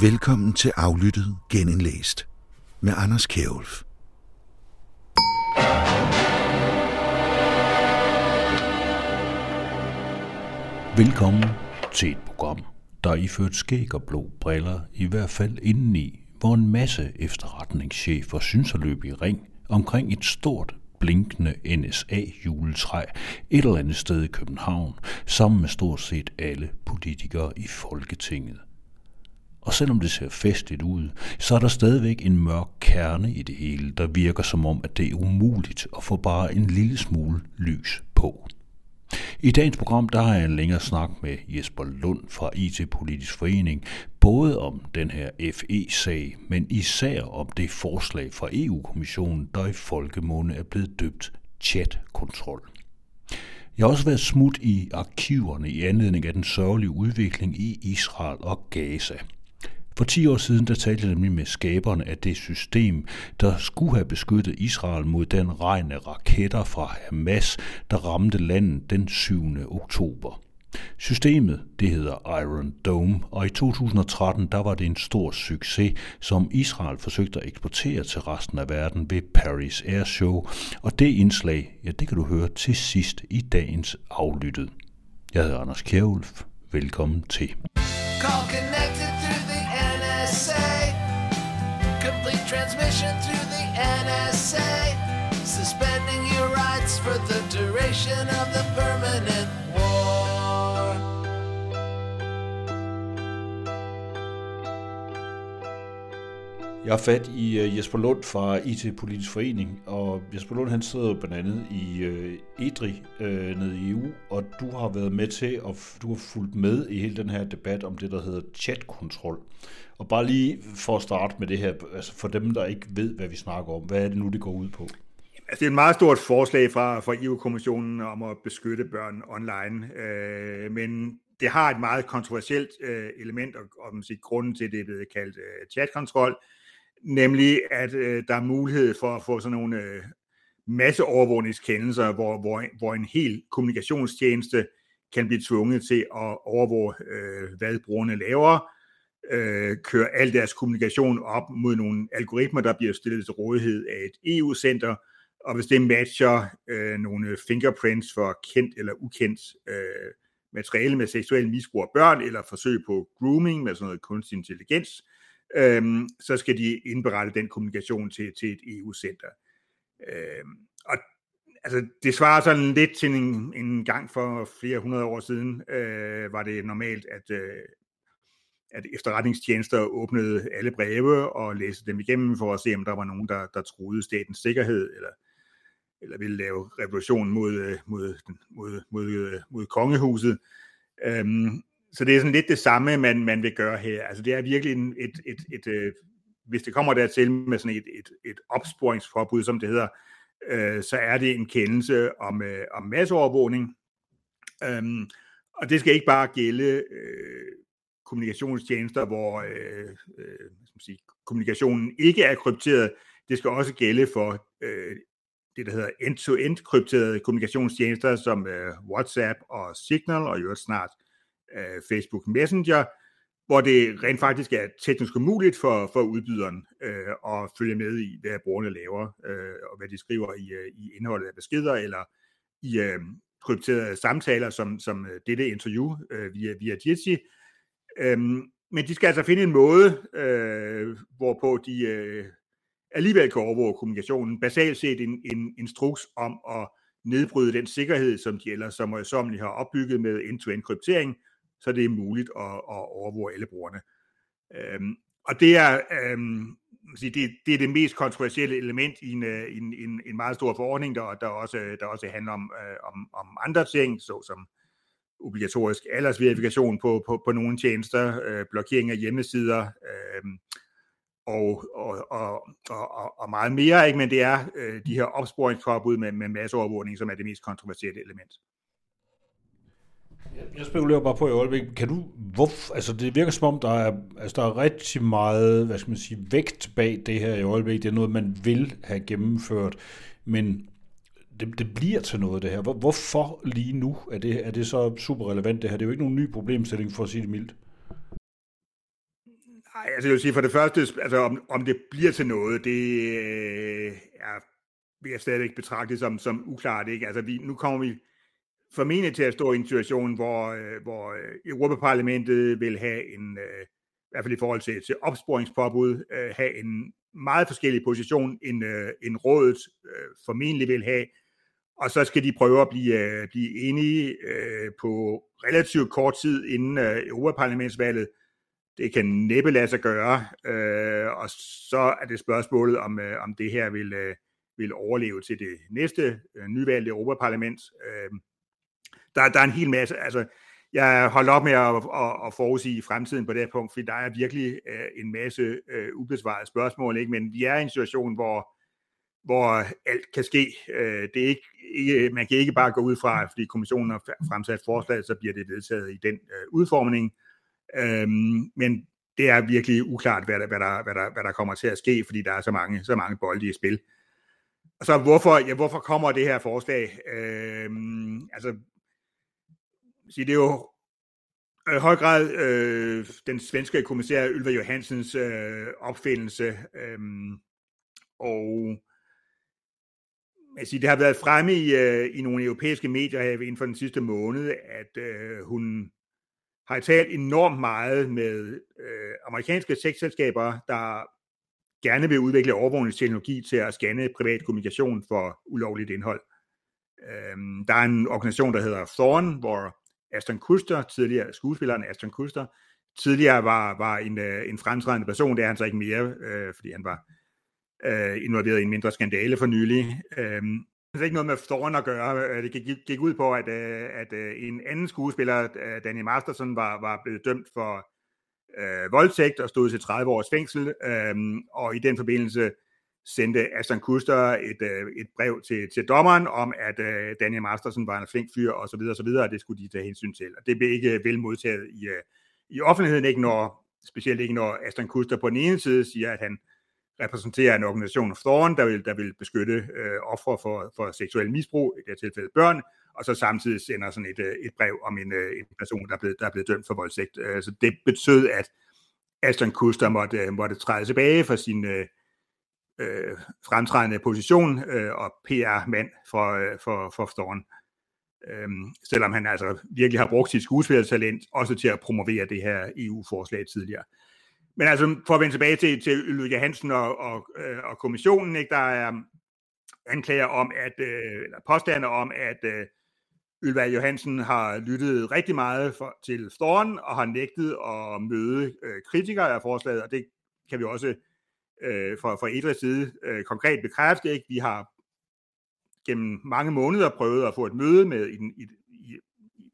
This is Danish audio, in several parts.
Velkommen til Aflyttet Genindlæst med Anders Kjærulf. Velkommen til et program, der iført skæg og blå briller, i hvert fald indeni, hvor en masse efterretningschefer synes at løbe i ring omkring et stort blinkende NSA-juletræ et eller andet sted i København, sammen med stort set alle politikere i Folketinget. Og selvom det ser festligt ud, så er der stadigvæk en mørk kerne i det hele, der virker som om, at det er umuligt at få bare en lille smule lys på. I dagens program der har jeg en længere snak med Jesper Lund fra IT Politisk Forening, både om den her FE-sag, men især om det forslag fra EU-kommissionen, der i folkemunde er blevet døbt chat-kontrol. Jeg har også været smut i arkiverne i anledning af den sørgelige udvikling i Israel og Gaza – for 10 år siden der talte jeg nemlig med skaberne af det system, der skulle have beskyttet Israel mod den regn af raketter fra Hamas, der ramte landet den 7. oktober. Systemet, det hedder Iron Dome, og i 2013 der var det en stor succes, som Israel forsøgte at eksportere til resten af verden ved Paris Air Show, og det indslag, ja det kan du høre til sidst i dagens aflyttet. Jeg hedder Anders Kjærulf. Velkommen til. Complete transmission through the NSA. Suspending your rights for the duration of the permanent Jeg har fat i øh, Jesper Lund fra IT Politisk Forening, og Jesper Lund han sidder blandt andet i øh, uh, EDRI øh, nede i EU, og du har været med til, og du har fulgt med i hele den her debat om det, der hedder chatkontrol. Og bare lige for at starte med det her, altså for dem, der ikke ved, hvad vi snakker om, hvad er det nu, det går ud på? Altså, det er et meget stort forslag fra, fra EU-kommissionen om at beskytte børn online, øh, men det har et meget kontroversielt øh, element, og, og man siger, grunden til, det er blevet kaldt øh, chatkontrol, nemlig at øh, der er mulighed for at få sådan nogle øh, masseovervågningskendelser, hvor, hvor, hvor en hel kommunikationstjeneste kan blive tvunget til at overvåge, øh, hvad brugerne laver, øh, kører al deres kommunikation op mod nogle algoritmer, der bliver stillet til rådighed af et EU-center, og hvis det matcher øh, nogle fingerprints for kendt eller ukendt øh, materiale med seksuel misbrug af børn, eller forsøg på grooming med sådan noget kunstig intelligens, øh, øhm, så skal de indberette den kommunikation til, til et EU-center. Øhm, og altså, det svarer sådan lidt til en, en gang for flere hundrede år siden, øh, var det normalt, at, øh, at efterretningstjenester åbnede alle breve og læste dem igennem for at se, om der var nogen, der, der troede statens sikkerhed, eller, eller ville lave revolution mod, øh, mod, mod, mod, mod kongehuset. Øhm, så det er sådan lidt det samme, man, man vil gøre her. Altså det er virkelig en, et, et, et, et hvis det kommer dertil med sådan et, et, et opsporingsforbud, som det hedder, øh, så er det en kendelse om, øh, om masseovervågning. Øhm, og det skal ikke bare gælde øh, kommunikationstjenester, hvor øh, øh, sige, kommunikationen ikke er krypteret. Det skal også gælde for øh, det, der hedder end-to-end krypterede kommunikationstjenester, som øh, WhatsApp og Signal, og i øvrigt snart øh, Facebook Messenger, hvor det rent faktisk er teknisk umuligt for, for udbyderen øh, at følge med i, hvad brugerne laver, øh, og hvad de skriver i, øh, i indholdet af beskeder, eller i øh, krypterede samtaler, som, som øh, dette interview øh, via, via Jitsi, Øhm, men de skal altså finde en måde, øh, hvorpå de øh, alligevel kan overvåge kommunikationen. Basalt set en, en instruks om at nedbryde den sikkerhed, som de ellers som møjsommeligt har opbygget med end-to-end kryptering, så det er muligt at, at overvåge alle brugerne. Øhm, og det er, øhm, det, det er det mest kontroversielle element i en, øh, en, en, en meget stor forordning, der, der, også, der også handler om, øh, om, om andre ting, såsom obligatorisk aldersverifikation på, på, på nogle tjenester, øh, blokering af hjemmesider øh, og, og, og, og, og meget mere, ikke? men det er øh, de her opsporingsforbud med, med masseovervågning, som er det mest kontroversielle element. Jeg spekulerer bare på i øjeblikket, kan du, hvor, altså det virker som om, der er, altså der er rigtig meget, hvad skal man sige, vægt bag det her i øjeblikket. Det er noget, man vil have gennemført, men det, det bliver til noget, det her. Hvor, hvorfor lige nu er det, er det så super relevant, det her? Det er jo ikke nogen ny problemstilling, for at sige det mildt. Nej, altså jeg vil sige for det første, altså om, om det bliver til noget, det øh, er, vil jeg stadigvæk betragte som, som uklart. Ikke? Altså vi, nu kommer vi formentlig til at stå i en situation, hvor, øh, hvor øh, Europaparlamentet vil have en, øh, i hvert fald i forhold til, til opsporingspåbud, øh, have en meget forskellig position, end, øh, end rådet øh, formentlig vil have. Og så skal de prøve at blive, øh, blive enige øh, på relativt kort tid inden øh, Europaparlamentsvalget. Det kan næppe lade sig gøre, øh, og så er det spørgsmålet, om, øh, om det her vil, øh, vil overleve til det næste øh, nyvalgte Europaparlament. Øh, der, der er en hel masse, altså jeg holder op med at, at, at forudsige fremtiden på det her punkt, fordi der er virkelig øh, en masse øh, ubesvarede spørgsmål, ikke? men vi er i en situation, hvor, hvor alt kan ske. Øh, det er ikke, ikke, man kan ikke bare gå ud fra, fordi kommissionen har fremsat forslag, så bliver det vedtaget i den øh, udformning. Øh, men det er virkelig uklart, hvad der, hvad, der, hvad, der, hvad der kommer til at ske, fordi der er så mange, så mange bolde i spil. Og så hvorfor, ja, hvorfor kommer det her forslag? Øh, altså, sige, det er jo i høj grad øh, den svenske kommissær Ylva Johansens øh, opfindelse. Øh, og altså, det har været fremme i, øh, i nogle europæiske medier her inden for den sidste måned, at øh, hun har talt enormt meget med øh, amerikanske sexselskaber, der gerne vil udvikle overvågningsteknologi til at scanne privat kommunikation for ulovligt indhold. Øhm, der er en organisation, der hedder Thorn, hvor Aston Kuster, tidligere skuespilleren Aston Kuster, tidligere var, var en, øh, en fremtrædende person, det er han så ikke mere, øh, fordi han var øh, involveret i en mindre skandale for nylig. Øh, det er ikke noget med Thorne at gøre. Øh, det gik, gik ud på, at, øh, at øh, en anden skuespiller, øh, Danny Masterson, var, var blevet dømt for øh, voldtægt og stod til 30 års fængsel, øh, og i den forbindelse sendte Aston Kuster et, øh, et brev til, til dommeren om, at øh, Daniel Mastersen var en flink fyr, og så videre, og så videre, og det skulle de tage hensyn til. Og det blev ikke øh, vel modtaget i, øh, i offentligheden, ikke når, specielt ikke når Aston Kuster på den ene side siger, at han repræsenterer en organisation of Thorn, der vil, der vil beskytte øh, ofre for, for seksuel misbrug, i det her tilfælde børn, og så samtidig sender sådan et, øh, et brev om en, øh, en person, der er, blevet, der er blevet dømt for voldtægt. Øh, så det betød, at Aston Kuster måtte, øh, måtte træde tilbage fra sin, øh, øh, fremtrædende position øh, og PR-mand for, øh, for, for Thorn. Øhm, selvom han altså virkelig har brugt sit skuespillertalent også til at promovere det her EU-forslag tidligere. Men altså, for at vende tilbage til, til Ulrike Hansen og, og, øh, og kommissionen, ikke, der er øhm, anklager om, at, øh, eller påstande om, at øh, Ylva Johansen har lyttet rigtig meget for, til Storen og har nægtet at møde øh, kritikere af forslaget, og det kan vi også øh, fra, fra Edres side øh, konkret bekræfte. Ikke? Vi har gennem mange måneder prøvet at få et møde med, i, i,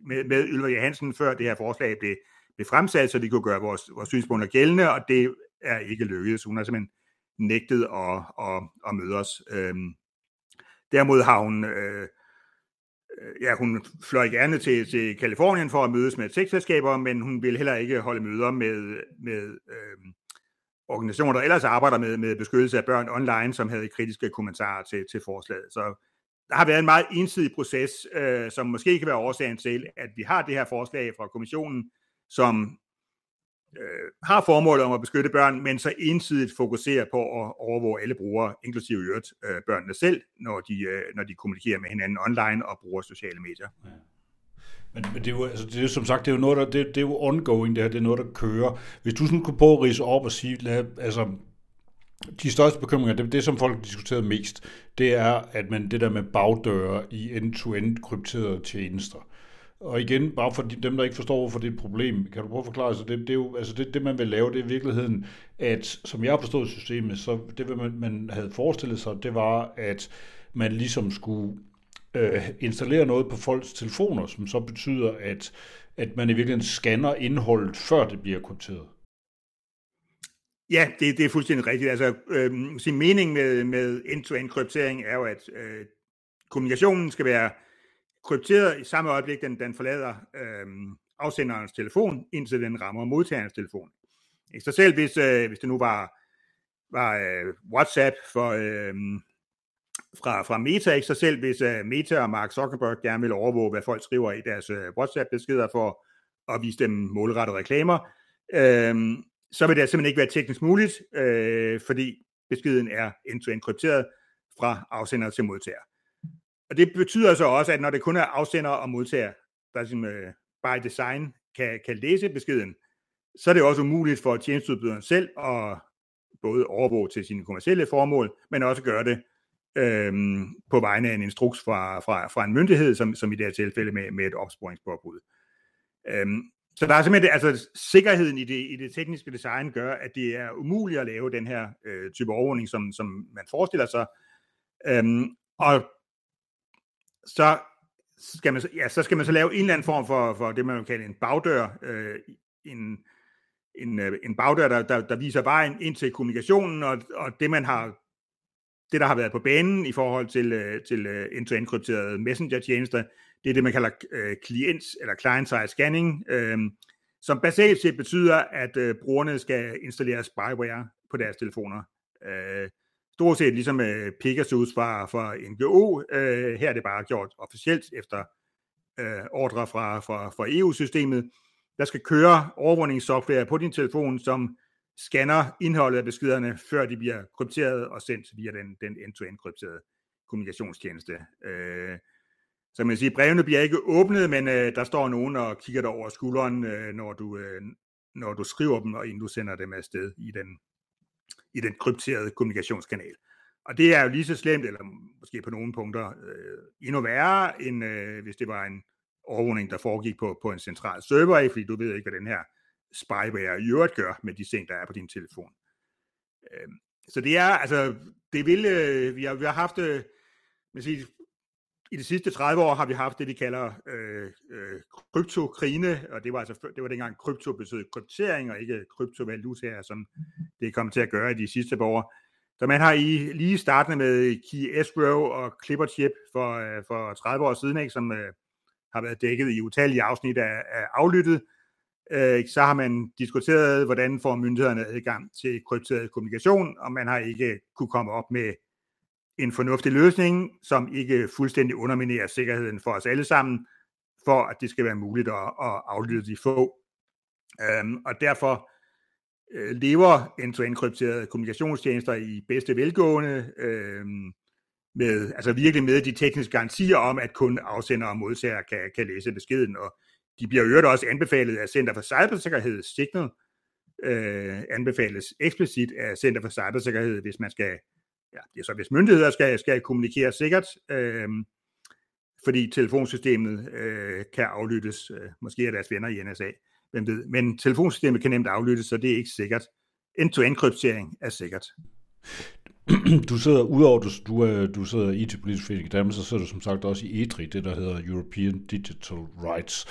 med, med Ylva Johansen, før det her forslag blev, blev fremsat, så vi kunne gøre vores, vores synspunkter gældende, og det er ikke lykkedes. Hun har simpelthen nægtet at, at, at møde os. Øhm, derimod har hun, øh, øh ja, hun fløj gerne til, til Kalifornien for at mødes med tekstselskaber, men hun vil heller ikke holde møder med, med øh, organisationer, der ellers arbejder med, med beskyttelse af børn online, som havde kritiske kommentarer til, til forslaget. Så der har været en meget ensidig proces, øh, som måske kan være årsagen til, at vi har det her forslag fra kommissionen, som øh, har formålet om at beskytte børn, men så ensidigt fokuserer på at overvåge alle brugere, inklusive øvrigt øh, børnene selv, når de, øh, når de kommunikerer med hinanden online og bruger sociale medier. Ja. Men, men det, er jo, altså, det er som sagt, det er jo noget, der, det, det er jo ongoing, det her, det er noget, der kører. Hvis du sådan kunne på at rise op og sige, lad, altså, de største bekymringer, det, det som folk diskuterer mest, det er, at man det der med bagdøre i end-to-end krypterede tjenester. Og igen, bare for dem, der ikke forstår, hvorfor det er et problem, kan du prøve at forklare sig, det, det er jo, altså det, det man vil lave, det er i virkeligheden, at som jeg har forstået systemet, så det, man, man havde forestillet sig, det var, at man ligesom skulle øh, installere noget på folks telefoner, som så betyder, at, at man i virkeligheden scanner indholdet, før det bliver krypteret. Ja, det, det er fuldstændig rigtigt. Altså, øh, sin mening med, med end-to-end kryptering er jo, at øh, kommunikationen skal være krypteret i samme øjeblik, den, den forlader øh, afsenderens telefon, indtil den rammer modtagerens telefon. Så selv hvis, øh, hvis det nu var, var øh, WhatsApp for, øh, fra, fra Meta, ikke sig selv hvis uh, Meta og Mark Zuckerberg gerne vil overvåge, hvad folk skriver i deres uh, WhatsApp-beskeder for at vise dem målrettede reklamer, øh, så vil det simpelthen ikke være teknisk muligt, øh, fordi beskeden er end-to-end krypteret fra afsender til modtager. Og det betyder så også, at når det kun er afsender og modtager, der som, øh, by design kan, kan læse beskeden, så er det også umuligt for tjenestudbyderen selv at både overvåge til sine kommercielle formål, men også gøre det øhm, på vegne af en instruks fra, fra, fra en myndighed, som, som i det her tilfælde med, med et opsporingspåbud. Øhm, så der er simpelthen, altså sikkerheden i det, i det tekniske design gør, at det er umuligt at lave den her øh, type overvågning, som, som man forestiller sig. Øhm, og så skal man, ja, så skal man så lave en eller anden form for, for det, man vil kalde en bagdør, øh, en, en, øh, en bagdør, der, der, der viser vejen ind til kommunikationen, og, og det, man har, det, der har været på banen i forhold til, øh, til øh, end-to-end krypterede messenger-tjenester, det er det, man kalder uh, eller client-side scanning, øh, som basalt set betyder, at øh, brugerne skal installere spyware på deres telefoner. Uh, stort set ligesom uh, Pegasus var for NGO. Uh, her er det bare gjort officielt efter uh, ordre fra, fra, fra EU-systemet. Der skal køre overvågningssoftware på din telefon, som scanner indholdet af beskederne, før de bliver krypteret og sendt via den, den end-to-end krypterede kommunikationstjeneste. Øh, så man siger, brevene bliver ikke åbnet, men øh, der står nogen og kigger dig over skulderen, øh, når, du, øh, når du skriver dem, og inden du sender dem afsted i den, i den krypterede kommunikationskanal. Og det er jo lige så slemt, eller måske på nogle punkter øh, endnu værre, end øh, hvis det var en overvågning, der foregik på, på en central server, fordi du ved ikke, hvad den her spyware i øvrigt gør med de ting, der er på din telefon. Øh, så det er, altså, det vil, øh, vi, har, vi har haft, øh, man siger, i de sidste 30 år har vi haft det, de kalder øh, øh, kryptokrine, og det var altså det var dengang krypto betød kryptering, og ikke kryptovalutaer, som det er kommet til at gøre i de sidste par år. Så man har i lige startet med Key Escrow og Clipper Chip for, øh, for 30 år siden, ikke, som øh, har været dækket i utallige afsnit af, af aflyttet. Øh, så har man diskuteret, hvordan får myndighederne adgang til krypteret kommunikation, og man har ikke kunne komme op med en fornuftig løsning, som ikke fuldstændig underminerer sikkerheden for os alle sammen, for at det skal være muligt at, at aflytte de få. Øhm, og derfor øh, lever end-to-end krypterede kommunikationstjenester i bedste velgående, øhm, med, altså virkelig med de tekniske garantier om, at kun afsender og modtager kan, kan læse beskeden, og de bliver øvrigt også anbefalet af Center for Cybersikkerhed, Signal, øh, anbefales eksplicit af Center for Cybersikkerhed, hvis man skal ja, det er så hvis myndigheder skal, skal kommunikere sikkert, øh, fordi telefonsystemet øh, kan aflyttes, øh, måske af deres venner i NSA, hvem ved. Men telefonsystemet kan nemt aflyttes, så det er ikke sikkert. End-to-end kryptering er sikkert. du sidder, udover du, du, øh, du sidder i IT-politisk forening i Danmark, så sidder du som sagt også i EDRI, det der hedder European Digital Rights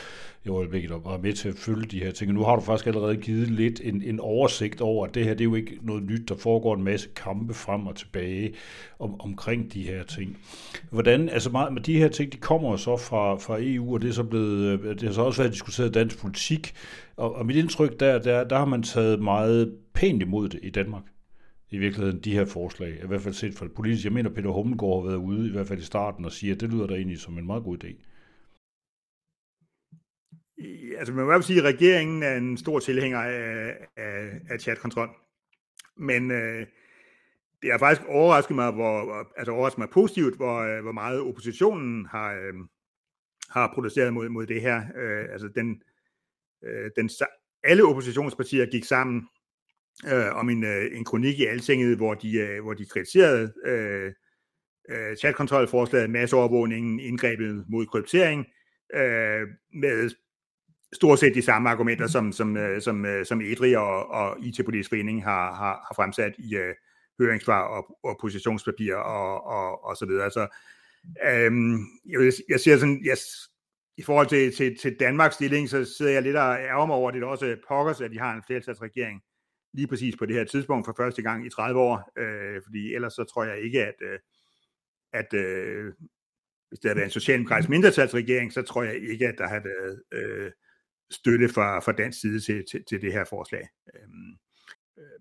i øjeblikket, og er med til at følge de her ting. Og nu har du faktisk allerede givet lidt en, en oversigt over, at det her det er jo ikke noget nyt, der foregår en masse kampe frem og tilbage om, omkring de her ting. Hvordan, altså meget, med de her ting, de kommer så fra, fra EU, og det er så blevet, øh, det har så også været diskuteret i dansk politik, og, og mit indtryk der, der, der har man taget meget pænt imod det i Danmark i virkeligheden de her forslag, i hvert fald set fra det politiske. Jeg mener, Peter Hummelgaard har været ude, i hvert fald i starten, og siger, at det lyder da egentlig som en meget god idé. Altså, man må sige, at regeringen er en stor tilhænger af, af, af chatkontrol. Men øh, det har faktisk overrasket mig, hvor, altså overrasket mig positivt, hvor, øh, hvor meget oppositionen har, øh, har protesteret mod, mod det her. Øh, altså, den, øh, den, alle oppositionspartier gik sammen øh, om en, øh, en kronik i Altinget, hvor de, øh, hvor de kritiserede øh, øh, chatkontrolforslaget, masseovervågningen, indgrebet mod kryptering, øh, med stort set de samme argumenter, som, som, øh, som, øh, som EDRI og, og IT-politisk forening har, har, har fremsat i øh, høringssvar og, og positionspapir og, og, og så videre. Så, øhm, jeg, jeg siger sådan, yes, i forhold til, til, til Danmarks stilling, så sidder jeg lidt og ærger mig over, at det er også pokkers, at de har en flertalsregering, lige præcis på det her tidspunkt for første gang i 30 år, øh, fordi ellers så tror jeg ikke, at, øh, at øh, hvis det havde været en socialdemokratisk mindretalsregering, så tror jeg ikke, at der har været øh, støtte fra, fra dansk side til, til, til det her forslag. Øhm, øh,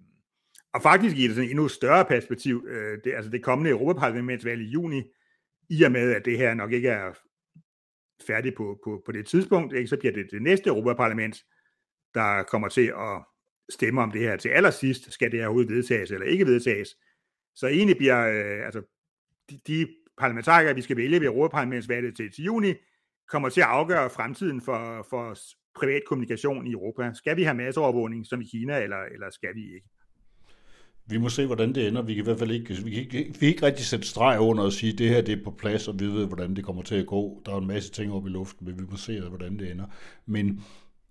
og faktisk i et sådan endnu større perspektiv, øh, det, altså det kommende Europaparlamentsvalg i juni, i og med, at det her nok ikke er færdigt på, på, på det tidspunkt, ikke, så bliver det det næste Europaparlament, der kommer til at stemme om det her til allersidst, skal det her overhovedet vedtages eller ikke vedtages. Så egentlig bliver øh, altså, de, de parlamentarikere, vi skal vælge ved Europaparlamentsvalget til, til juni, kommer til at afgøre fremtiden for, for privat kommunikation i Europa. Skal vi have masseovervågning som i Kina, eller, eller skal vi ikke? Vi må se, hvordan det ender. Vi kan i hvert fald ikke, vi kan ikke, vi kan ikke rigtig sætte streg under og sige, at det her det er på plads, og vi ved, hvordan det kommer til at gå. Der er en masse ting oppe i luften, men vi må se, hvordan det ender. Men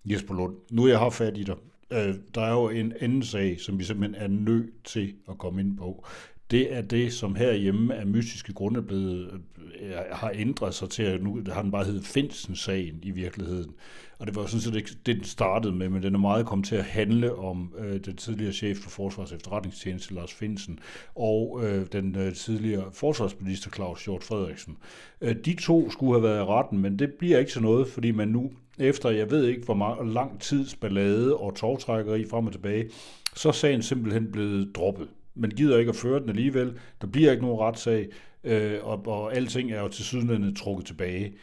Jesper Lund, nu jeg har fat i dig. Øh, der er jo en anden sag, som vi simpelthen er nødt til at komme ind på det er det, som herhjemme af mystiske grunde blevet, øh, har ændret sig til, at nu har den bare heddet Finsen-sagen i virkeligheden. Og det var sådan set ikke det, den startede med, men den er meget kommet til at handle om øh, den tidligere chef for Forsvars efterretningstjeneste, Lars Finsen, og øh, den øh, tidligere forsvarsminister, Claus Hjort Frederiksen. Øh, de to skulle have været i retten, men det bliver ikke så noget, fordi man nu, efter jeg ved ikke hvor meget, lang tids ballade og togtrækkeri frem og tilbage, så er sagen simpelthen blevet droppet man gider ikke at føre den alligevel, der bliver ikke nogen retssag, øh, og, og alting er jo til sydenlandet trukket tilbage.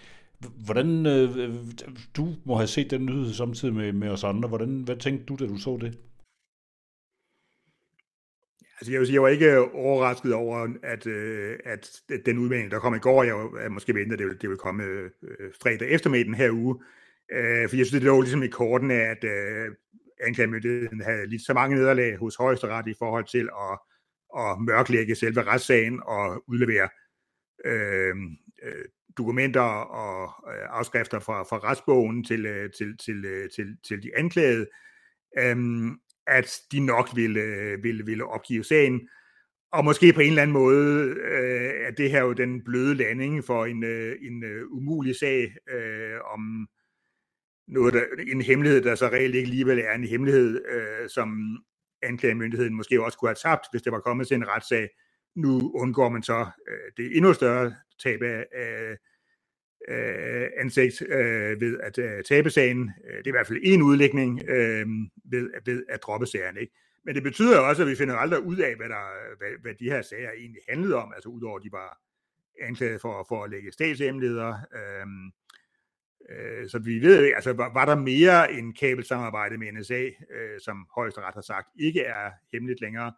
Hvordan, øh, øh, du må have set den nyhed samtidig med, med os andre, hvordan, hvad tænkte du, da du så det? Altså jeg vil sige, jeg var ikke overrasket over, at, øh, at den udmelding, der kom i går, jeg var måske ventet, at det ville, det ville komme øh, fredag eftermiddag her uge, øh, for jeg synes, det lå ligesom i korten af, at øh, anklagemyndigheden havde lidt så mange nederlag hos højesteret i forhold til at, at mørklægge selve retssagen og udlevere øh, øh, dokumenter og øh, afskrifter fra, fra retsbogen til, øh, til, til, øh, til, til de anklagede, øh, at de nok ville, ville, ville opgive sagen. Og måske på en eller anden måde øh, er det her jo den bløde landing for en, øh, en øh, umulig sag øh, om noget, der, en hemmelighed, der så reelt ikke alligevel er en hemmelighed, øh, som anklagemyndigheden måske også kunne have tabt, hvis det var kommet til en retssag. Nu undgår man så øh, det endnu større tab af, af, øh, ansigt øh, ved at øh, tabe sagen. Øh, det er i hvert fald en udlægning øh, ved, ved at droppe sagen. Ikke? Men det betyder også, at vi finder aldrig ud af, hvad, der, hvad, hvad de her sager egentlig handlede om, altså udover at de var anklaget for, for at lægge statshemmeligheder. Øh, Øh, så vi ved, altså var, var der mere end kabelsamarbejde med NSA, øh, som højesteret har sagt, ikke er hemmeligt længere,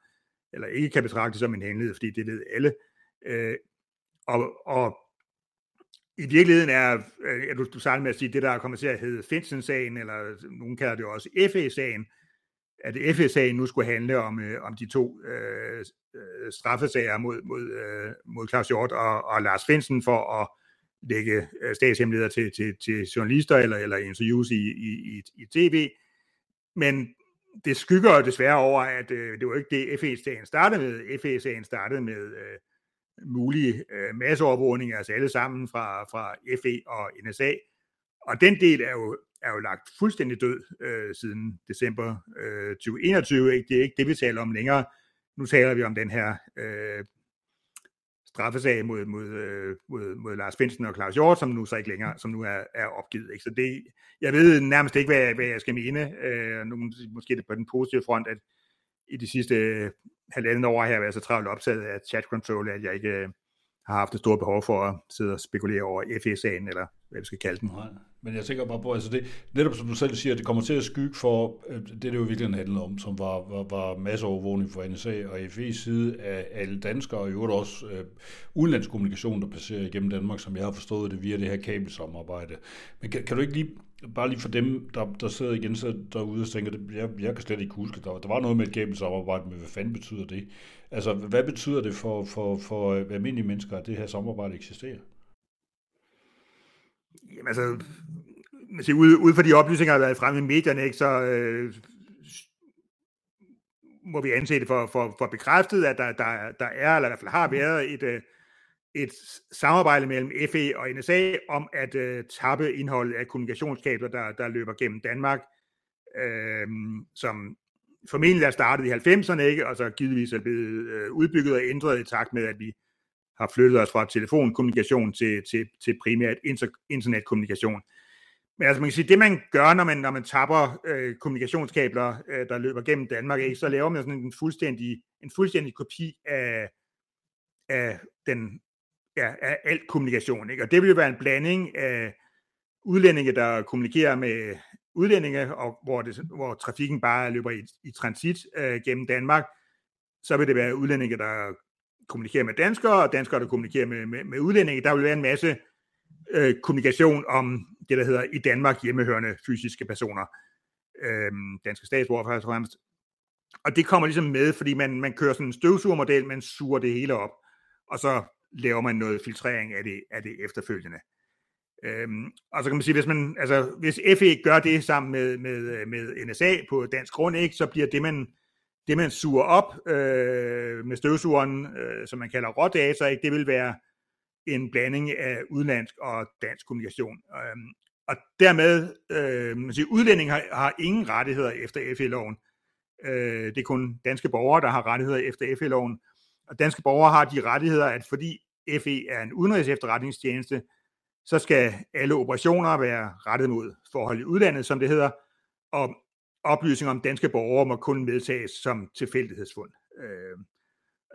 eller ikke kan betragtes som en hemmelighed, fordi det ved alle. Øh, og, og i virkeligheden er, øh, er du, du startede med at sige, det der kommer til at hedde Finsen-sagen, eller nogen kalder det også FE-sagen, at FE-sagen nu skulle handle om, øh, om de to øh, øh, straffesager mod, mod, øh, mod Claus Hjort og, og Lars Finsen for at lægge øh, statshemmeligheder til, til, til journalister eller, eller interviews i, i, i, i tv. Men det skygger desværre over, at øh, det var ikke det, FE-sagen startede med. FE-sagen startede med øh, mulige øh, masseovervågninger, altså alle sammen fra, fra FE og NSA. Og den del er jo, er jo lagt fuldstændig død øh, siden december øh, 2021. Ikke? Det er ikke det, vi taler om længere. Nu taler vi om den her øh, straffesag mod, mod, øh, mod, mod Lars Finsen og Claus Hjort, som nu så ikke længere, som nu er, er opgivet. Ikke? Så det, jeg ved nærmest ikke, hvad, hvad jeg skal mene. Øh, nu, måske det på den positive front, at i de sidste øh, halvandet år har jeg været så travlt optaget af chat control, at jeg ikke øh, har haft et stort behov for at sidde og spekulere over FE-sagen, eller hvad vi skal kalde den. Nej. Men jeg tænker bare på, altså det, netop som du selv siger, det kommer til at skygge for øh, det, det jo virkelig handlede om, som var, var, var masseovervågning fra NSA og FE's side af alle danskere, og i øvrigt også øh, udenlandskommunikation, der passerer igennem Danmark, som jeg har forstået det via det her kabelsamarbejde. Men kan, kan du ikke lige, bare lige for dem, der, der sidder igen så derude og tænker, det, jeg, jeg kan slet ikke huske, der, der var noget med et kabelsamarbejde, men hvad fanden betyder det? Altså, hvad betyder det for, for, for øh, almindelige mennesker, at det her samarbejde eksisterer? Jamen altså, man siger, ude, ude for de oplysninger, der har været fremme i medierne, ikke, så øh, må vi anse det for, for, for bekræftet, at der, der, der er, eller i hvert fald har været et, øh, et samarbejde mellem FE og NSA om at øh, tappe indholdet af kommunikationskabler, der, der løber gennem Danmark, øh, som formentlig er startet i 90'erne, ikke? og så givetvis er blevet øh, udbygget og ændret i takt med, at vi har flyttet os fra telefonkommunikation til, til, til primært inter, internetkommunikation. Men altså man kan sige, det man gør, når man, når man tapper øh, kommunikationskabler, øh, der løber gennem Danmark, ikke, så laver man sådan en fuldstændig, en fuldstændig kopi af, af, den, ja, af alt kommunikation. Ikke? Og det vil jo være en blanding af udlændinge, der kommunikerer med udlændinge, og hvor, det, hvor trafikken bare løber i, i transit øh, gennem Danmark, så vil det være udlændinge, der kommunikerer med danskere, og danskere, der kommunikerer med, med, med udlændinge. Der vil være en masse øh, kommunikation om det, der hedder i Danmark hjemmehørende fysiske personer. Øh, danske statsborger først og fremmest. Og det kommer ligesom med, fordi man, man kører sådan en støvsugermodel, man suger det hele op, og så laver man noget filtrering af det, af det efterfølgende. Øhm, og så kan man sige, hvis, man, altså, hvis FE gør det sammen med, med, øh, med NSA på dansk grund, ikke, så bliver det, man, det, man suger op øh, med støvsugeren, øh, som man kalder rådata, ikke, det vil være en blanding af udlandsk og dansk kommunikation. Øhm, og dermed, øh, man siger, udlændinge har, har ingen rettigheder efter FE-loven. Øh, det er kun danske borgere, der har rettigheder efter FE-loven. Og danske borgere har de rettigheder, at fordi FE er en udenrigs efterretningstjeneste, så skal alle operationer være rettet mod forhold i udlandet, som det hedder, og oplysninger om danske borgere må kun medtages som tilfældighedsfund. Øh,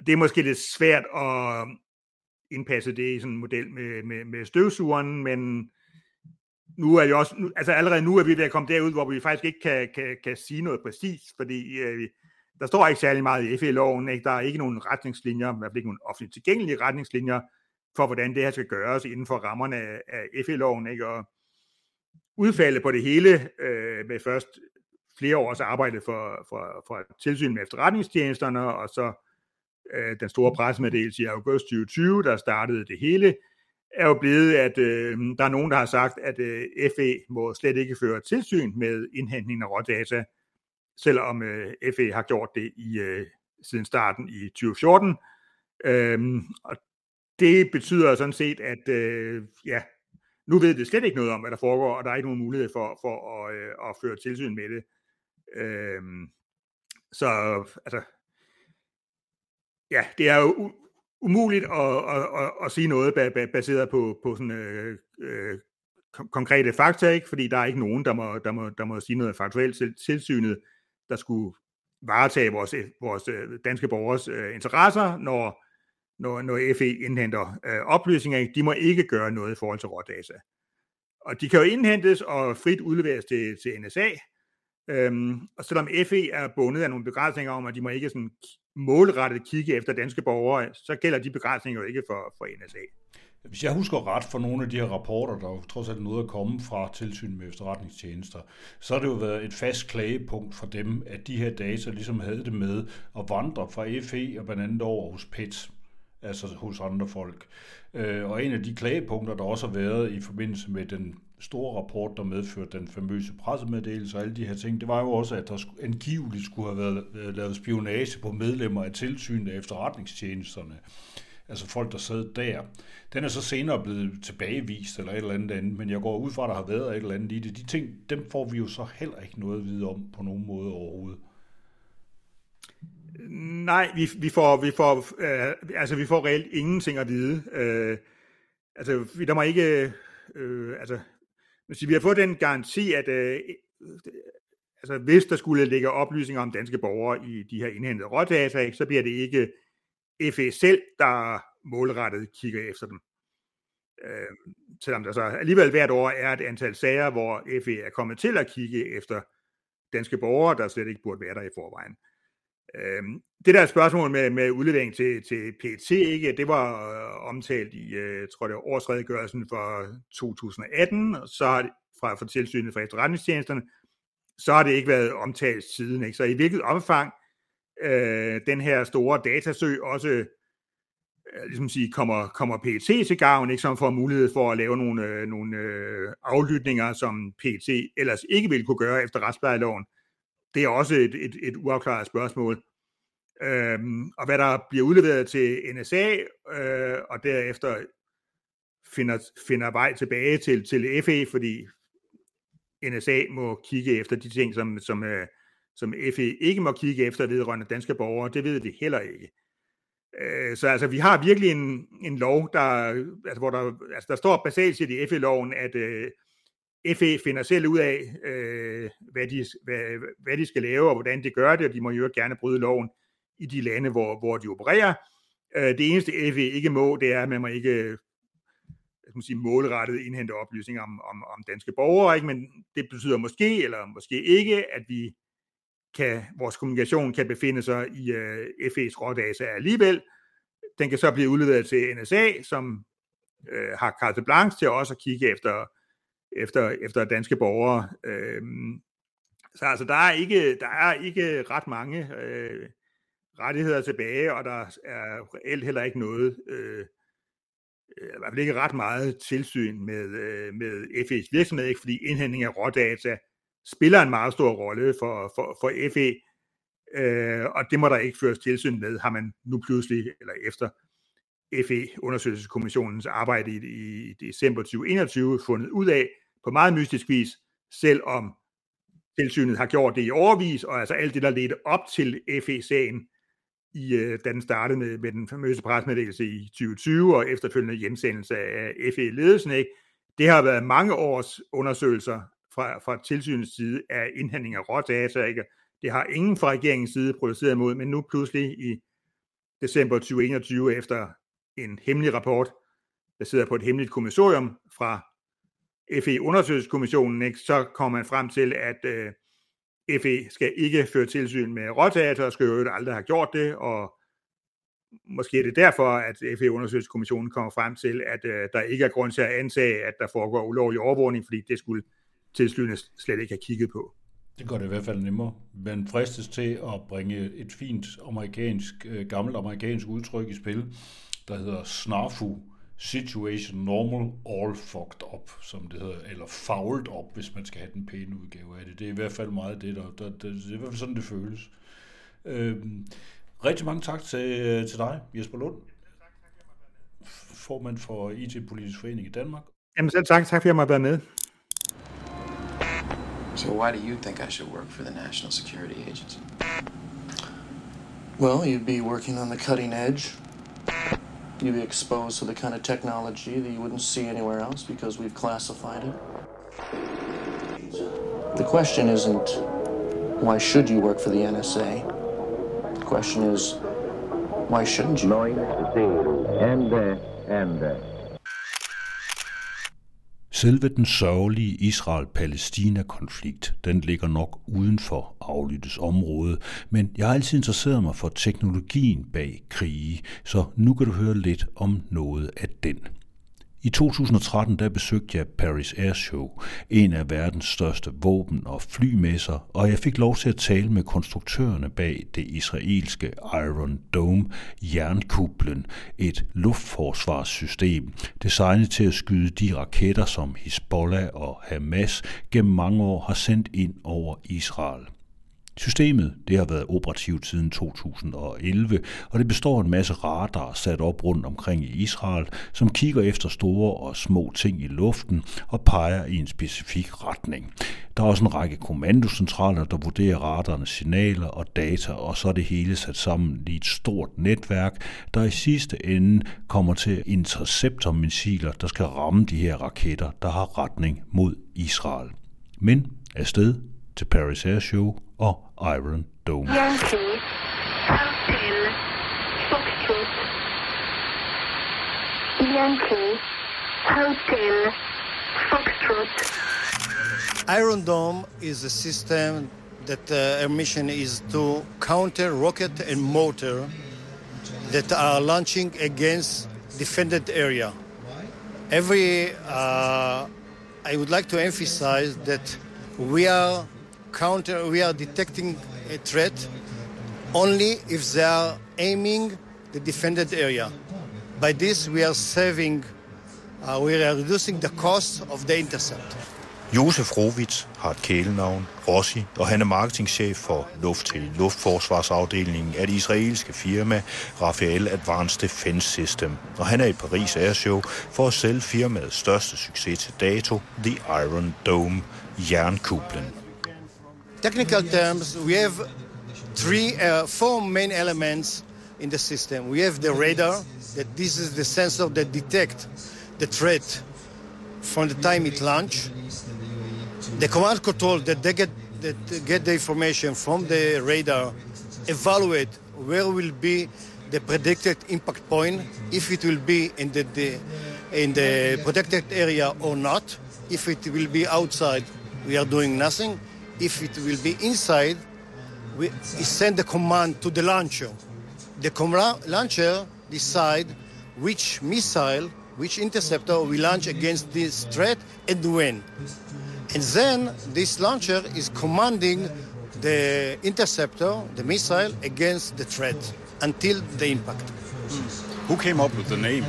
det er måske lidt svært at indpasse det i sådan en model med, med, med støvsugeren, men nu er jeg også, nu, altså allerede nu er vi ved at komme derud, hvor vi faktisk ikke kan, kan, kan sige noget præcis, fordi øh, der står ikke særlig meget i FE-loven, ikke? der er ikke nogen retningslinjer, i hvert fald ikke nogen offentligt tilgængelige retningslinjer, for hvordan det her skal gøres inden for rammerne af, FE-loven, ikke? og udfaldet på det hele øh, med først flere års arbejde for, for, for tilsyn med efterretningstjenesterne, og så øh, den store pressemeddelelse i august 2020, der startede det hele, er jo blevet, at øh, der er nogen, der har sagt, at øh, FE må slet ikke føre tilsyn med indhentningen af rådata, selvom øh, FE har gjort det i øh, siden starten i 2014. Øhm, og det betyder sådan set, at øh, ja, nu ved det slet ikke noget om, hvad der foregår, og der er ikke nogen mulighed for, for at, øh, at føre tilsyn med det. Øh, så altså, ja, det er jo umuligt at, at, at, at sige noget baseret på, på sådan øh, øh, konkrete fakta, ikke? fordi der er ikke nogen, der må, der må, der må sige noget faktuelt til tilsynet, der skulle varetage vores, vores øh, danske borgers øh, interesser, når, når, når FE indhenter øh, oplysninger. De må ikke gøre noget i forhold til rådata. Og de kan jo indhentes og frit udleveres til, til NSA, øhm, og selvom FE er bundet af nogle begrænsninger om, at de må ikke sådan målrettet kigge efter danske borgere, så gælder de begrænsninger jo ikke for, for NSA. Hvis jeg husker ret for nogle af de her rapporter, der jo trods alt noget at komme fra tilsyn med efterretningstjenester, så har det jo været et fast klagepunkt for dem, at de her data ligesom havde det med at vandre fra FE og blandt andet over hos PET, altså hos andre folk. Øh, og en af de klagepunkter, der også har været i forbindelse med den store rapport, der medførte den famøse pressemeddelelse og alle de her ting, det var jo også, at der angiveligt skulle have været øh, lavet spionage på medlemmer af tilsynet af efterretningstjenesterne. Altså folk, der sad der. Den er så senere blevet tilbagevist eller et eller andet andet, men jeg går ud fra, at der har været et eller andet i det. De ting, dem får vi jo så heller ikke noget at vide om på nogen måde overhovedet. Nej, vi, vi får, vi får, øh, altså vi får reelt ingenting at vide. Øh, altså, vi der må ikke, øh, altså, vi har fået den garanti, at øh, øh, altså, hvis der skulle ligge oplysninger om danske borgere i de her indhentede rådata, så bliver det ikke FE selv, der målrettet kigger efter dem. Øh, selvom der så alligevel hvert år er et antal sager, hvor FE er kommet til at kigge efter danske borgere, der slet ikke burde være der i forvejen. Øh, Øhm, det der spørgsmål med, med udlevering til, til PET, ikke, det var øh, omtalt i, øh, tror det var årsredegørelsen for 2018, så har det, fra, fra tilsynet for efterretningstjenesterne, så har det ikke været omtalt siden. Ikke? Så i hvilket omfang øh, den her store datasø også øh, ligesom sige, kommer, kommer PET til gavn, ikke, som får mulighed for at lave nogle, øh, nogle øh, aflytninger, som PET ellers ikke ville kunne gøre efter retsplejeloven. Det er også et, et, et uafklaret spørgsmål. Øhm, og hvad der bliver udleveret til NSA, øh, og derefter finder, finder vej tilbage til, til FE, fordi NSA må kigge efter de ting, som, som, øh, som FE ikke må kigge efter vedrørende danske borgere, det ved vi heller ikke. Øh, så altså, vi har virkelig en, en lov, der, altså, hvor der, altså, der står basalt set i FE-loven, at øh, FE finder selv ud af, øh, hvad, de, hvad, hvad de skal lave, og hvordan de gør det, og de må jo gerne bryde loven i de lande, hvor, hvor de opererer. Øh, det eneste FE ikke må, det er, at man må ikke man sige, målrettet indhente oplysninger om, om, om danske borgere, ikke? men det betyder måske, eller måske ikke, at vi kan, vores kommunikation kan befinde sig i øh, FE's rådata alligevel. Den kan så blive udleveret til NSA, som øh, har carte blanche til også at kigge efter, efter, efter danske borgere. Øh, så altså, der er ikke, der er ikke ret mange øh, rettigheder tilbage, og der er reelt heller ikke noget, øh, øh i hvert fald ikke ret meget tilsyn med, øh, med FE's virksomhed, ikke? fordi indhentning af rådata spiller en meget stor rolle for, for, for FE, øh, og det må der ikke føres tilsyn med, har man nu pludselig, eller efter FE-undersøgelseskommissionens arbejde i, i december 2021 fundet ud af på meget mystisk vis, selvom tilsynet har gjort det i overvis, og altså alt det, der ledte op til FE-sagen, i, øh, da den startede med, med den famøse presmeddelelse i 2020 og efterfølgende hjemsendelse af FE-ledelsen. Ikke? Det har været mange års undersøgelser fra, fra tilsynets side af indhandling af rådata. Ikke? Det har ingen fra regeringens side produceret imod, men nu pludselig i december 2021 efter en hemmelig rapport, baseret på et hemmeligt kommissorium fra FE-undersøgelseskommissionen, ikke? så kommer man frem til, at øh, FE skal ikke føre tilsyn med råteater, og skal jo aldrig have gjort det, og måske er det derfor, at FE-undersøgelseskommissionen kommer frem til, at øh, der ikke er grund til at antage, at der foregår ulovlig overvågning, fordi det skulle tilsynet slet ikke have kigget på. Det gør det i hvert fald nemmere. Man fristes til at bringe et fint amerikansk, øh, gammelt amerikansk udtryk i spil, der hedder snarfu, situation normal, all fucked up, som det hedder, eller fouled up, hvis man skal have den pæne udgave af det. Det er i hvert fald meget det, der, der, der det er i hvert fald sådan, det føles. Øhm, rigtig mange tak til, til dig, Jesper Lund, formand for IT-politisk forening i Danmark. Jamen selv tak, tak fordi jeg måtte være med. So why do you think I should work for the National Security Agency? Well, you'd be working on the cutting edge you'd be exposed to the kind of technology that you wouldn't see anywhere else because we've classified it. The question isn't why should you work for the NSA? The question is why shouldn't you? Nine, zero, and, and. Selve den sørgelige Israel-Palæstina-konflikt, den ligger nok uden for aflyttes område, men jeg har altid interesseret mig for teknologien bag krige, så nu kan du høre lidt om noget af den. I 2013 der besøgte jeg Paris Air Show, en af verdens største våben- og flymesser, og jeg fik lov til at tale med konstruktørerne bag det israelske Iron Dome jernkuplen, et luftforsvarssystem designet til at skyde de raketter, som Hezbollah og Hamas gennem mange år har sendt ind over Israel. Systemet det har været operativt siden 2011, og det består af en masse radar sat op rundt omkring i Israel, som kigger efter store og små ting i luften og peger i en specifik retning. Der er også en række kommandocentraler, der vurderer radarnes signaler og data, og så er det hele sat sammen i et stort netværk, der i sidste ende kommer til interceptormissiler, der skal ramme de her raketter, der har retning mod Israel. Men afsted til Paris Air Show og Iron Dome. Yankee, Hotel, Foxtrot. Yankee, Hotel, Foxtrot. Iron Dome is a system that uh, our mission is to counter rocket and mortar that are launching against defended area. Every, uh, I would like to emphasize that we are counter, we are detecting a threat only if they are aiming the defended area. By this, we are saving, uh, we are reducing the cost of the intercept. Josef Rovitz har et kælenavn, Rossi, og han er marketingchef for luft til luftforsvarsafdelingen af det israelske firma Rafael Advanced Defense System. Og han er i Paris Airshow for at sælge firmaets største succes til dato, The Iron Dome, jernkuplen. Technical terms, we have three, uh, four main elements in the system. We have the radar, that this is the sensor that detect the threat from the time it launch. The command control that they get that get the information from the radar, evaluate where will be the predicted impact point, if it will be in the, the in the protected area or not. If it will be outside, we are doing nothing. If it will be inside, we send the command to the launcher. The com- launcher decide which missile, which interceptor we launch against this threat and when. And then this launcher is commanding the interceptor, the missile, against the threat until the impact. Who came up with the name?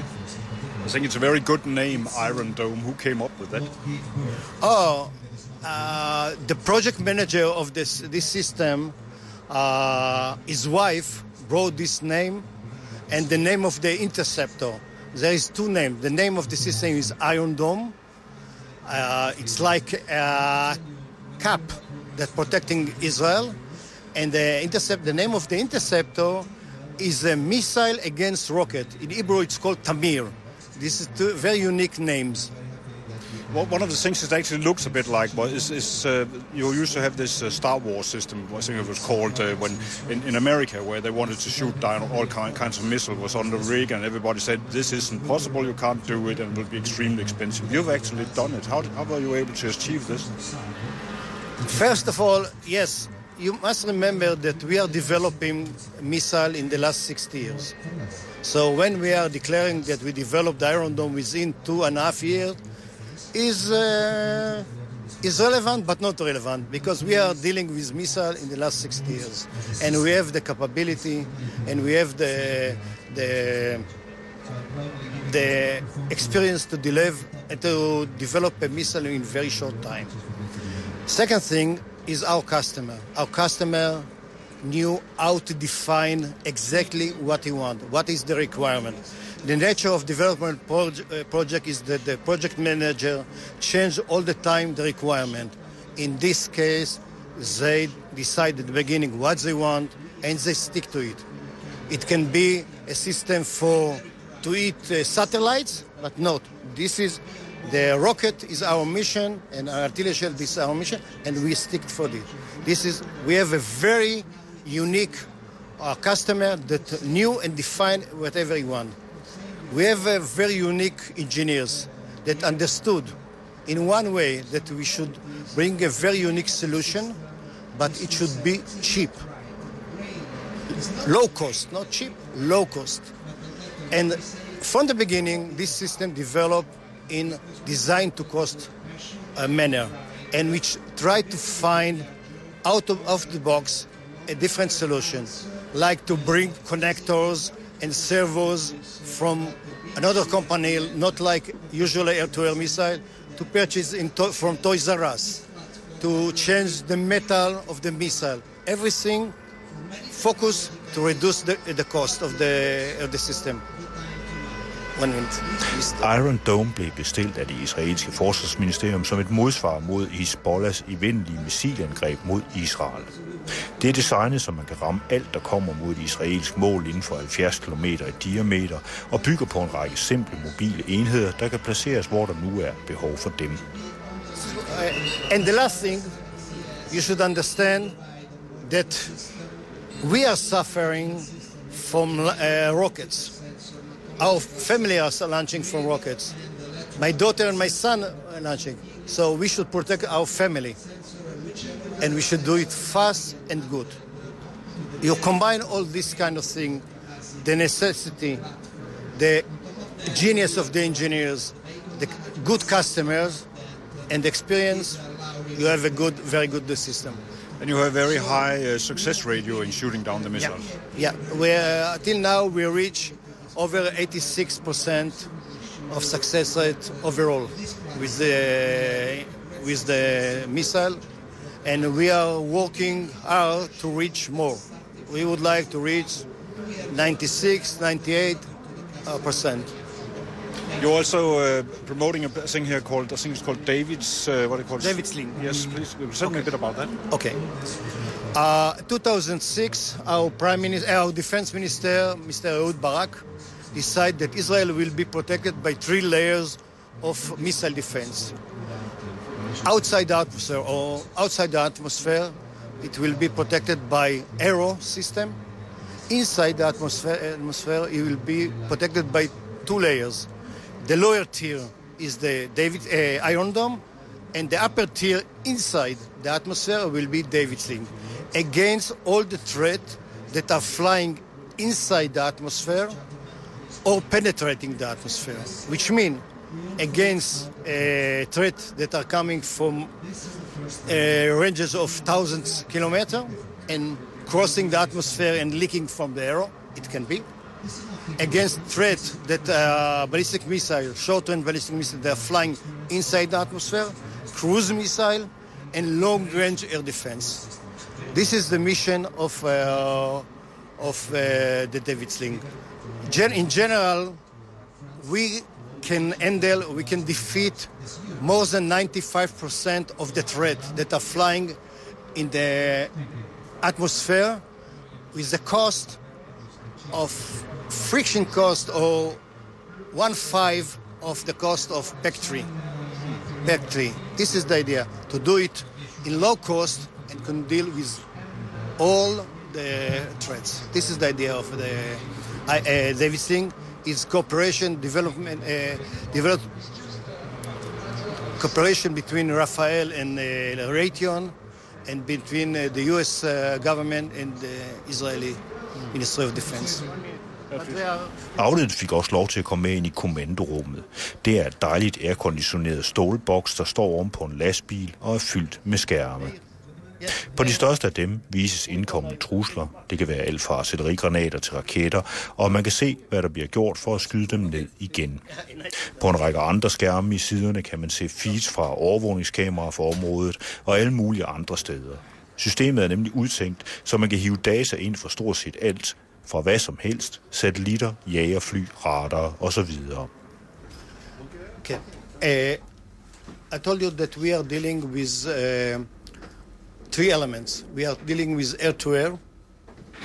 I think it's a very good name, Iron Dome. Who came up with that? Oh, ah, uh, the project manager of this this system, uh, his wife wrote this name, and the name of the interceptor. There is two names. The name of the system is Iron Dome. Uh, it's like a cap that protecting Israel, and the intercept. The name of the interceptor is a missile against rocket. In Hebrew, it's called Tamir. This is two very unique names. One of the things it actually looks a bit like well, is, is uh, you used to have this uh, Star Wars system. I think it was called uh, when in, in America, where they wanted to shoot down all kind, kinds of missiles was on the rig, and everybody said this isn't possible. You can't do it, and it will be extremely expensive. You've actually done it. How, how were you able to achieve this? First of all, yes, you must remember that we are developing missile in the last 60 years. So when we are declaring that we developed the Iron Dome within two and a half years, is uh, is relevant but not relevant because we are dealing with missile in the last 60 years, and we have the capability, and we have the the the experience to deliver to develop a missile in very short time. Second thing is our customer. Our customer knew how to define exactly what he wants, what is the requirement. The nature of development proj- uh, project is that the project manager change all the time the requirement. In this case, they decide at the beginning what they want and they stick to it. It can be a system for to eat uh, satellites, but not. This is the rocket is our mission, and artillery shell is our mission, and we stick for it. This is we have a very unique uh, customer that knew and defined whatever he want. We have very unique engineers that understood in one way that we should bring a very unique solution, but it should be cheap. Low cost, not cheap, low cost. And from the beginning, this system developed in design to cost uh, manner, and which try to find out of, of the box a different solution, like to bring connectors and servos from another company, not like usually air-to-air missile, to purchase to- from Toys R Us, to change the metal of the missile. Everything focus to reduce the, the cost of the, of the system. Iron Dome blev bestilt af det israelske forsvarsministerium som et modsvar mod Hezbollahs evindelige missilangreb mod Israel. Det er designet, så man kan ramme alt, der kommer mod et israelsk mål inden for 70 km i diameter, og bygger på en række simple mobile enheder, der kan placeres, hvor der nu er behov for dem. And the last thing, you should understand that we are suffering from uh, rockets. Our family are launching from rockets. My daughter and my son are launching. So we should protect our family. And we should do it fast and good. You combine all this kind of thing, the necessity, the genius of the engineers, the good customers, and experience, you have a good, very good system. And you have very high uh, success ratio in shooting down the missiles. Yeah, we uh, till now we reach over 86% of success rate overall with the with the missile, and we are working hard to reach more. We would like to reach 96, 98 uh, percent. You're also uh, promoting a thing here called, I think it's called David's, uh, what do you call it? David's Sling. Yes, please. Tell me a bit about that. Okay. Uh, 2006, our prime minister, our defense minister, Mr. Ehud Barak, decided that Israel will be protected by three layers of missile defense. Outside the atmosphere or outside the atmosphere, it will be protected by aero system. Inside the atmosphere, atmosphere, it will be protected by two layers. The lower tier is the David uh, Iron Dome, and the upper tier inside the atmosphere will be David Sling, against all the threats that are flying inside the atmosphere or penetrating the atmosphere, which means against uh, threats that are coming from uh, ranges of thousands kilometers and crossing the atmosphere and leaking from the air, it can be. Against threats that uh, ballistic missile, short-range ballistic missile, they are flying inside the atmosphere, cruise missile, and long-range air defense. This is the mission of uh, of uh, the David Sling. Gen- in general, we can handle, we can defeat more than 95% of the threat that are flying in the atmosphere with the cost of friction cost or one five of the cost of PEC-3. PEC-3. This is the idea, to do it in low cost and can deal with all the threats. This is the idea of the uh, David Sling. Is cooperation, development, uh, develop, cooperation between Rafael and uh, Raytheon, and between uh, the U.S. Uh, government and the Israeli Ministry of Defense. Outlet fik også lov til at komme med ind i kommandorummet. Det er et dejligt airconditioneret stålboks, der står oven på en lastbil og er fyldt med skærme. På de største af dem vises indkommende trusler. Det kan være alt fra artillerigranater til raketter, og man kan se, hvad der bliver gjort for at skyde dem ned igen. På en række andre skærme i siderne kan man se feeds fra overvågningskameraer for området og alle mulige andre steder. Systemet er nemlig udtænkt, så man kan hive data ind for stort set alt, fra hvad som helst, satellitter, jagerfly, radar osv. Okay. Uh, I told you that we are dealing with uh, three elements. We are dealing with air-to-air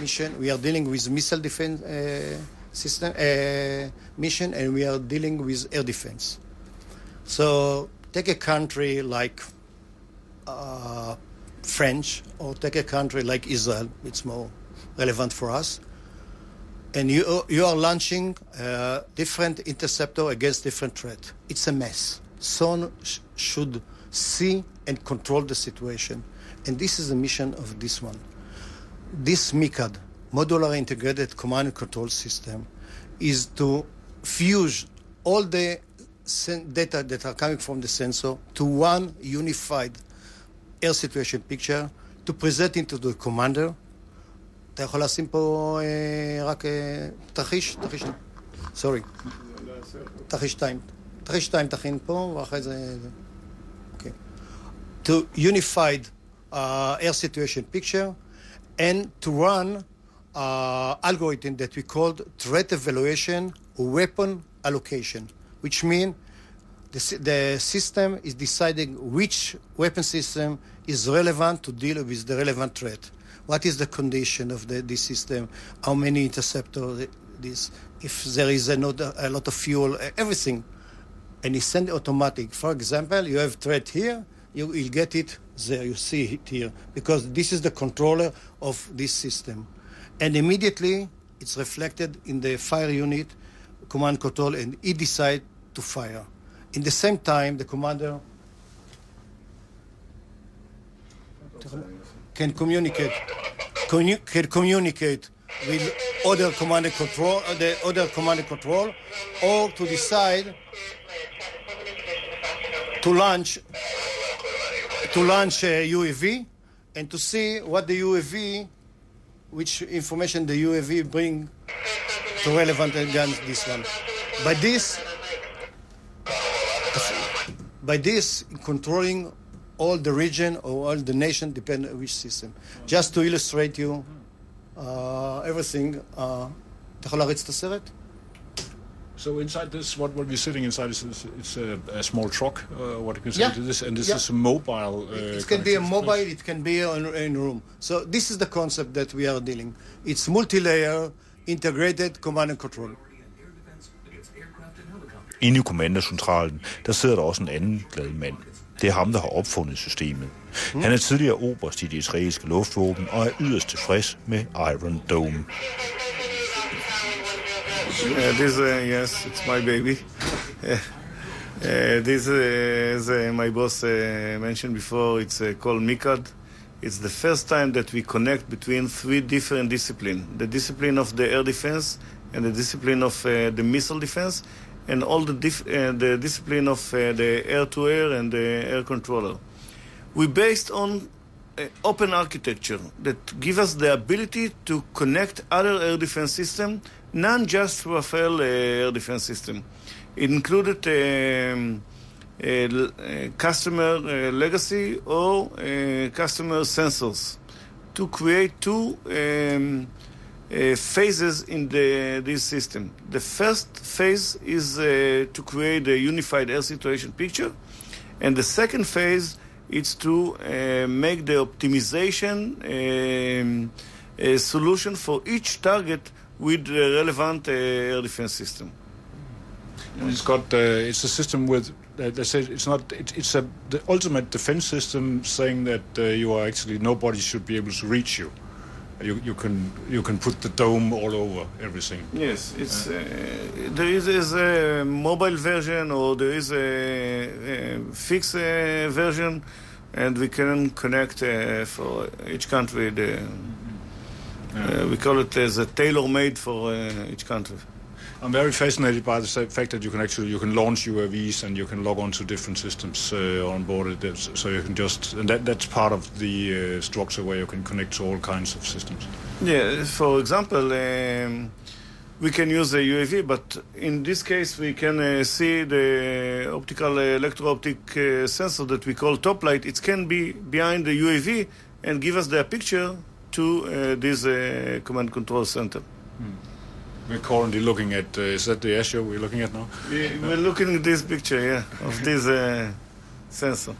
mission, we are dealing with missile defense uh, system uh, mission, and we are dealing with air defense. So take a country like uh, French, or take a country like Israel. It's more relevant for us. And you you are launching uh, different interceptor against different threat. It's a mess. Someone sh- should see and control the situation. And this is the mission of this one. This MICAD, Modular Integrated Command and Control System, is to fuse all the data that are coming from the sensor to one unified air situation picture to present it to the commander. אתה יכול לשים פה אה, רק אה, תרחיש, תרחיש, סורי, תרחיש 2. תרחיש 2 תכין פה, ואחרי זה... אוקיי. To unified uh, air situation picture and to run uh, algorithm that we called threat evaluation weapon allocation, which means the, the system is deciding which weapon system is relevant to deal with the relevant threat. What is the condition of the, this system? How many interceptors? This, if there is a, not, a lot of fuel, everything, and it's sent automatic. For example, you have threat here, you will get it there. You see it here because this is the controller of this system, and immediately it's reflected in the fire unit command control, and it decide to fire. In the same time, the commander can communicate commu- can communicate with other command and control, uh, the other command and control, or to decide to launch to launch a UAV and to see what the UAV, which information the UAV bring to relevant against this one. By this, by this controlling all the region or all the nation, depend on which system. Just to illustrate you uh, everything. Uh, אתה יכול להריץ את הסרט? So inside this, what what we're sitting inside is, is it's a, a small truck. Uh, what you can say Yeah. to this, and this Yeah. is a mobile. Uh, it can be a mobile, it can be in, in room. So this is the concept that we are dealing. It's multi-layer, integrated command and control. Inde i kommandocentralen, der sidder der også en anden glad mand. Det er ham, der har opfundet systemet. Han er tidligere oberst i det israelske luftvåben og er yderst tilfreds med Iron Dome. Yeah, this, uh, yes, it's my baby. Uh, this, uh, as uh, my boss uh, mentioned before, it's uh, called MICAD. It's the first time that we connect between three different disciplines the discipline of the air defense, and the discipline of uh, the missile defense, and all the, dif- uh, the discipline of uh, the air to air and the air controller. We based on uh, open architecture that give us the ability to connect other air defense system, not just uh, air defense system. It included um, uh, customer uh, legacy or uh, customer sensors to create two um, uh, phases in the, this system. The first phase is uh, to create a unified air situation picture, and the second phase is to uh, make the optimization um, solution for each target with the relevant uh, air defense system. And it's got uh, it's a system with uh, they say it's not it, it's a the ultimate defense system saying that uh, you are actually nobody should be able to reach you. You you can you can put the dome all over everything. Yes, it's uh, there is, is a mobile version or there is a, a fixed uh, version, and we can connect uh, for each country. The uh, we call it as a tailor-made for uh, each country. I'm very fascinated by the fact that you can actually you can launch UAVs and you can log on to different systems uh, on board it, so you can just and that that's part of the uh, structure where you can connect to all kinds of systems. Yeah, for example, um, we can use a UAV, but in this case, we can uh, see the optical uh, electro-optic uh, sensor that we call top light. It can be behind the UAV and give us the picture to uh, this uh, command control center. We're currently looking at uh, is that the Azure we're looking at now? We- We're looking at this picture, yeah, of this uh, sensor.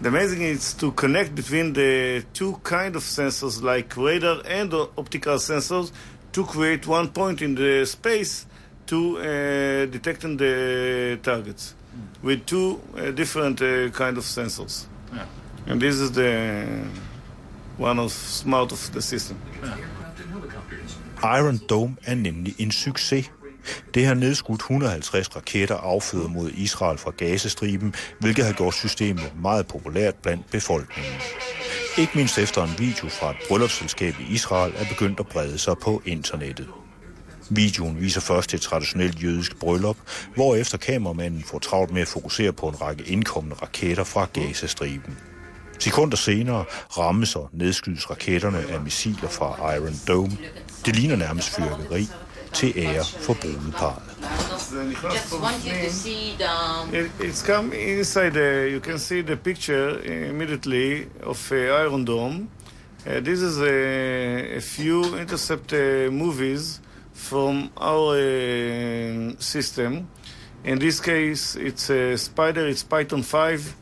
The amazing is to connect between the two kind of sensors, like radar and optical sensors, to create one point in the space to uh, detecting the targets with two uh, different uh, kind of sensors. Yeah. And this is the one of smart of the system. Iron Dome er nemlig en succes. Det har nedskudt 150 raketter affødt mod Israel fra Gazastriben, hvilket har gjort systemet meget populært blandt befolkningen. Ikke mindst efter en video fra et bryllupsselskab i Israel er begyndt at brede sig på internettet. Videoen viser først et traditionelt jødisk bryllup, hvorefter kameramanden får travlt med at fokusere på en række indkommende raketter fra Gazastriben. Sekunder senere rammes og nedskydes raketterne af missiler fra Iron Dome. Det ligner nærmest fyrværkeri til ære for brudeparret. Just want you to see the. It, it's come inside. Uh, you can see the picture immediately of uh, Iron Dome. Uh, this is a, a few intercept uh, movies from our uh, system. In this case, it's a Spider. It's Python 5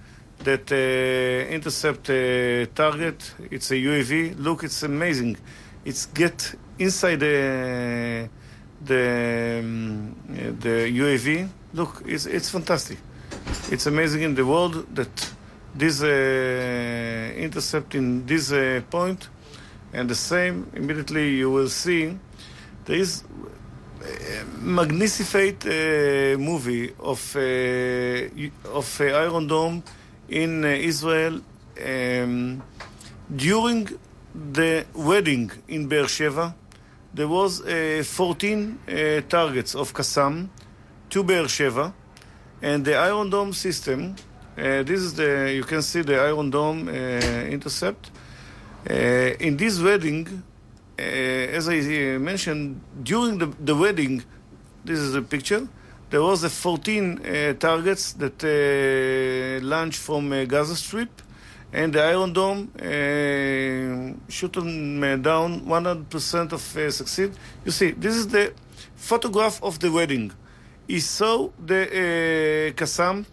that uh, intercept a target. It's a UAV. Look, it's amazing. It's get inside the the um, uh, the UAV. Look, it's it's fantastic. It's amazing in the world that this uh, intercept in this uh, point, and the same immediately you will see there is a magnificent uh, movie of uh, of uh, Iron Dome in uh, Israel um, during the wedding in Beersheba. There was uh, 14 uh, targets of Qassam to Beersheba, and the Iron Dome system. This is the you can see the Iron Dome intercept. In this wedding, uh, as I mentioned, during the, the wedding, this is a picture. There was a 14 uh, targets that uh, launched from uh, Gaza Strip, and the Iron Dome uh, them down. 100% of succeed. You see, this is the photograph of the wedding. He saw the Qassam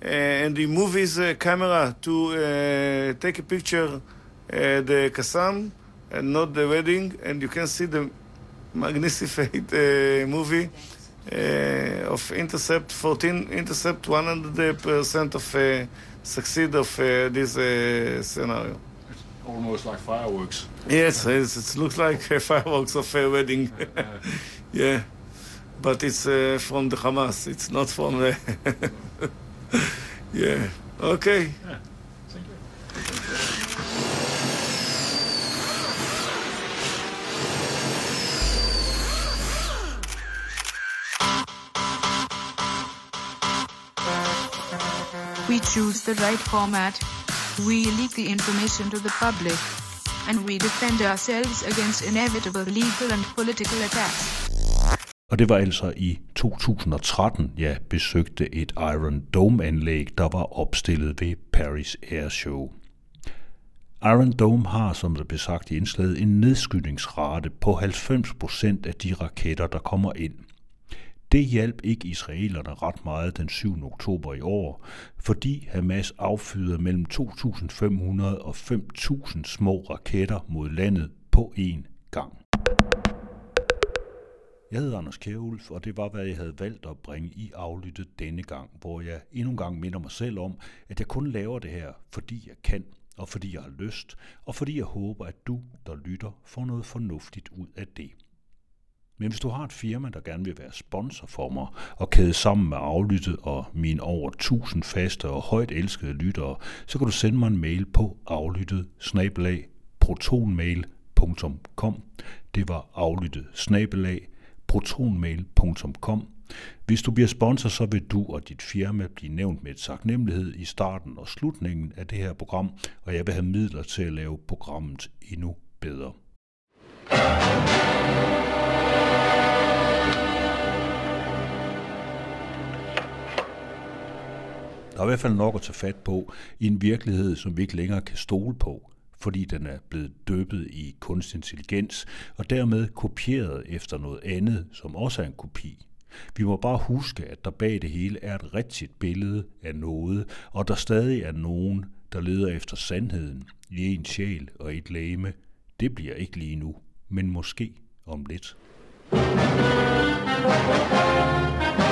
and he moved his camera to take a picture the Qassam and not the wedding, and you can see the magnificent uh, movie of intercept 14 intercept 100% of uh, succeed of uh, this uh, scenario. Almost like fireworks. Yes, it's, it looks like uh, fireworks of a wedding. yeah, but it's uh, from the Hamas. It's not from the. yeah. Okay. Yeah. We choose the right format. We leak the information to the public. And we defend ourselves against inevitable legal and political attacks. Og det var altså i 2013, jeg besøgte et Iron Dome-anlæg, der var opstillet ved Paris Air Show. Iron Dome har, som der blev sagt i indslaget, en nedskydningsrate på 90% af de raketter, der kommer ind – det hjalp ikke israelerne ret meget den 7. oktober i år, fordi Hamas affyrede mellem 2.500 og 5.000 små raketter mod landet på én gang. Jeg hedder Anders Kjærulf, og det var, hvad jeg havde valgt at bringe i aflyttet denne gang, hvor jeg endnu en gang minder mig selv om, at jeg kun laver det her, fordi jeg kan, og fordi jeg har lyst, og fordi jeg håber, at du, der lytter, får noget fornuftigt ud af det. Men hvis du har et firma, der gerne vil være sponsor for mig, og kæde sammen med aflyttet og mine over 1000 faste og højt elskede lyttere, så kan du sende mig en mail på aflyttet snabelag protonmail.com. Det var aflyttet snabelag protonmail.com. Hvis du bliver sponsor, så vil du og dit firma blive nævnt med et taknemmelighed i starten og slutningen af det her program, og jeg vil have midler til at lave programmet endnu bedre. Der er i hvert fald nok at tage fat på i en virkelighed, som vi ikke længere kan stole på, fordi den er blevet døbet i kunstig intelligens og dermed kopieret efter noget andet, som også er en kopi. Vi må bare huske, at der bag det hele er et rigtigt billede af noget, og der stadig er nogen, der leder efter sandheden i en sjæl og et læme. Det bliver ikke lige nu, men måske om lidt. thank you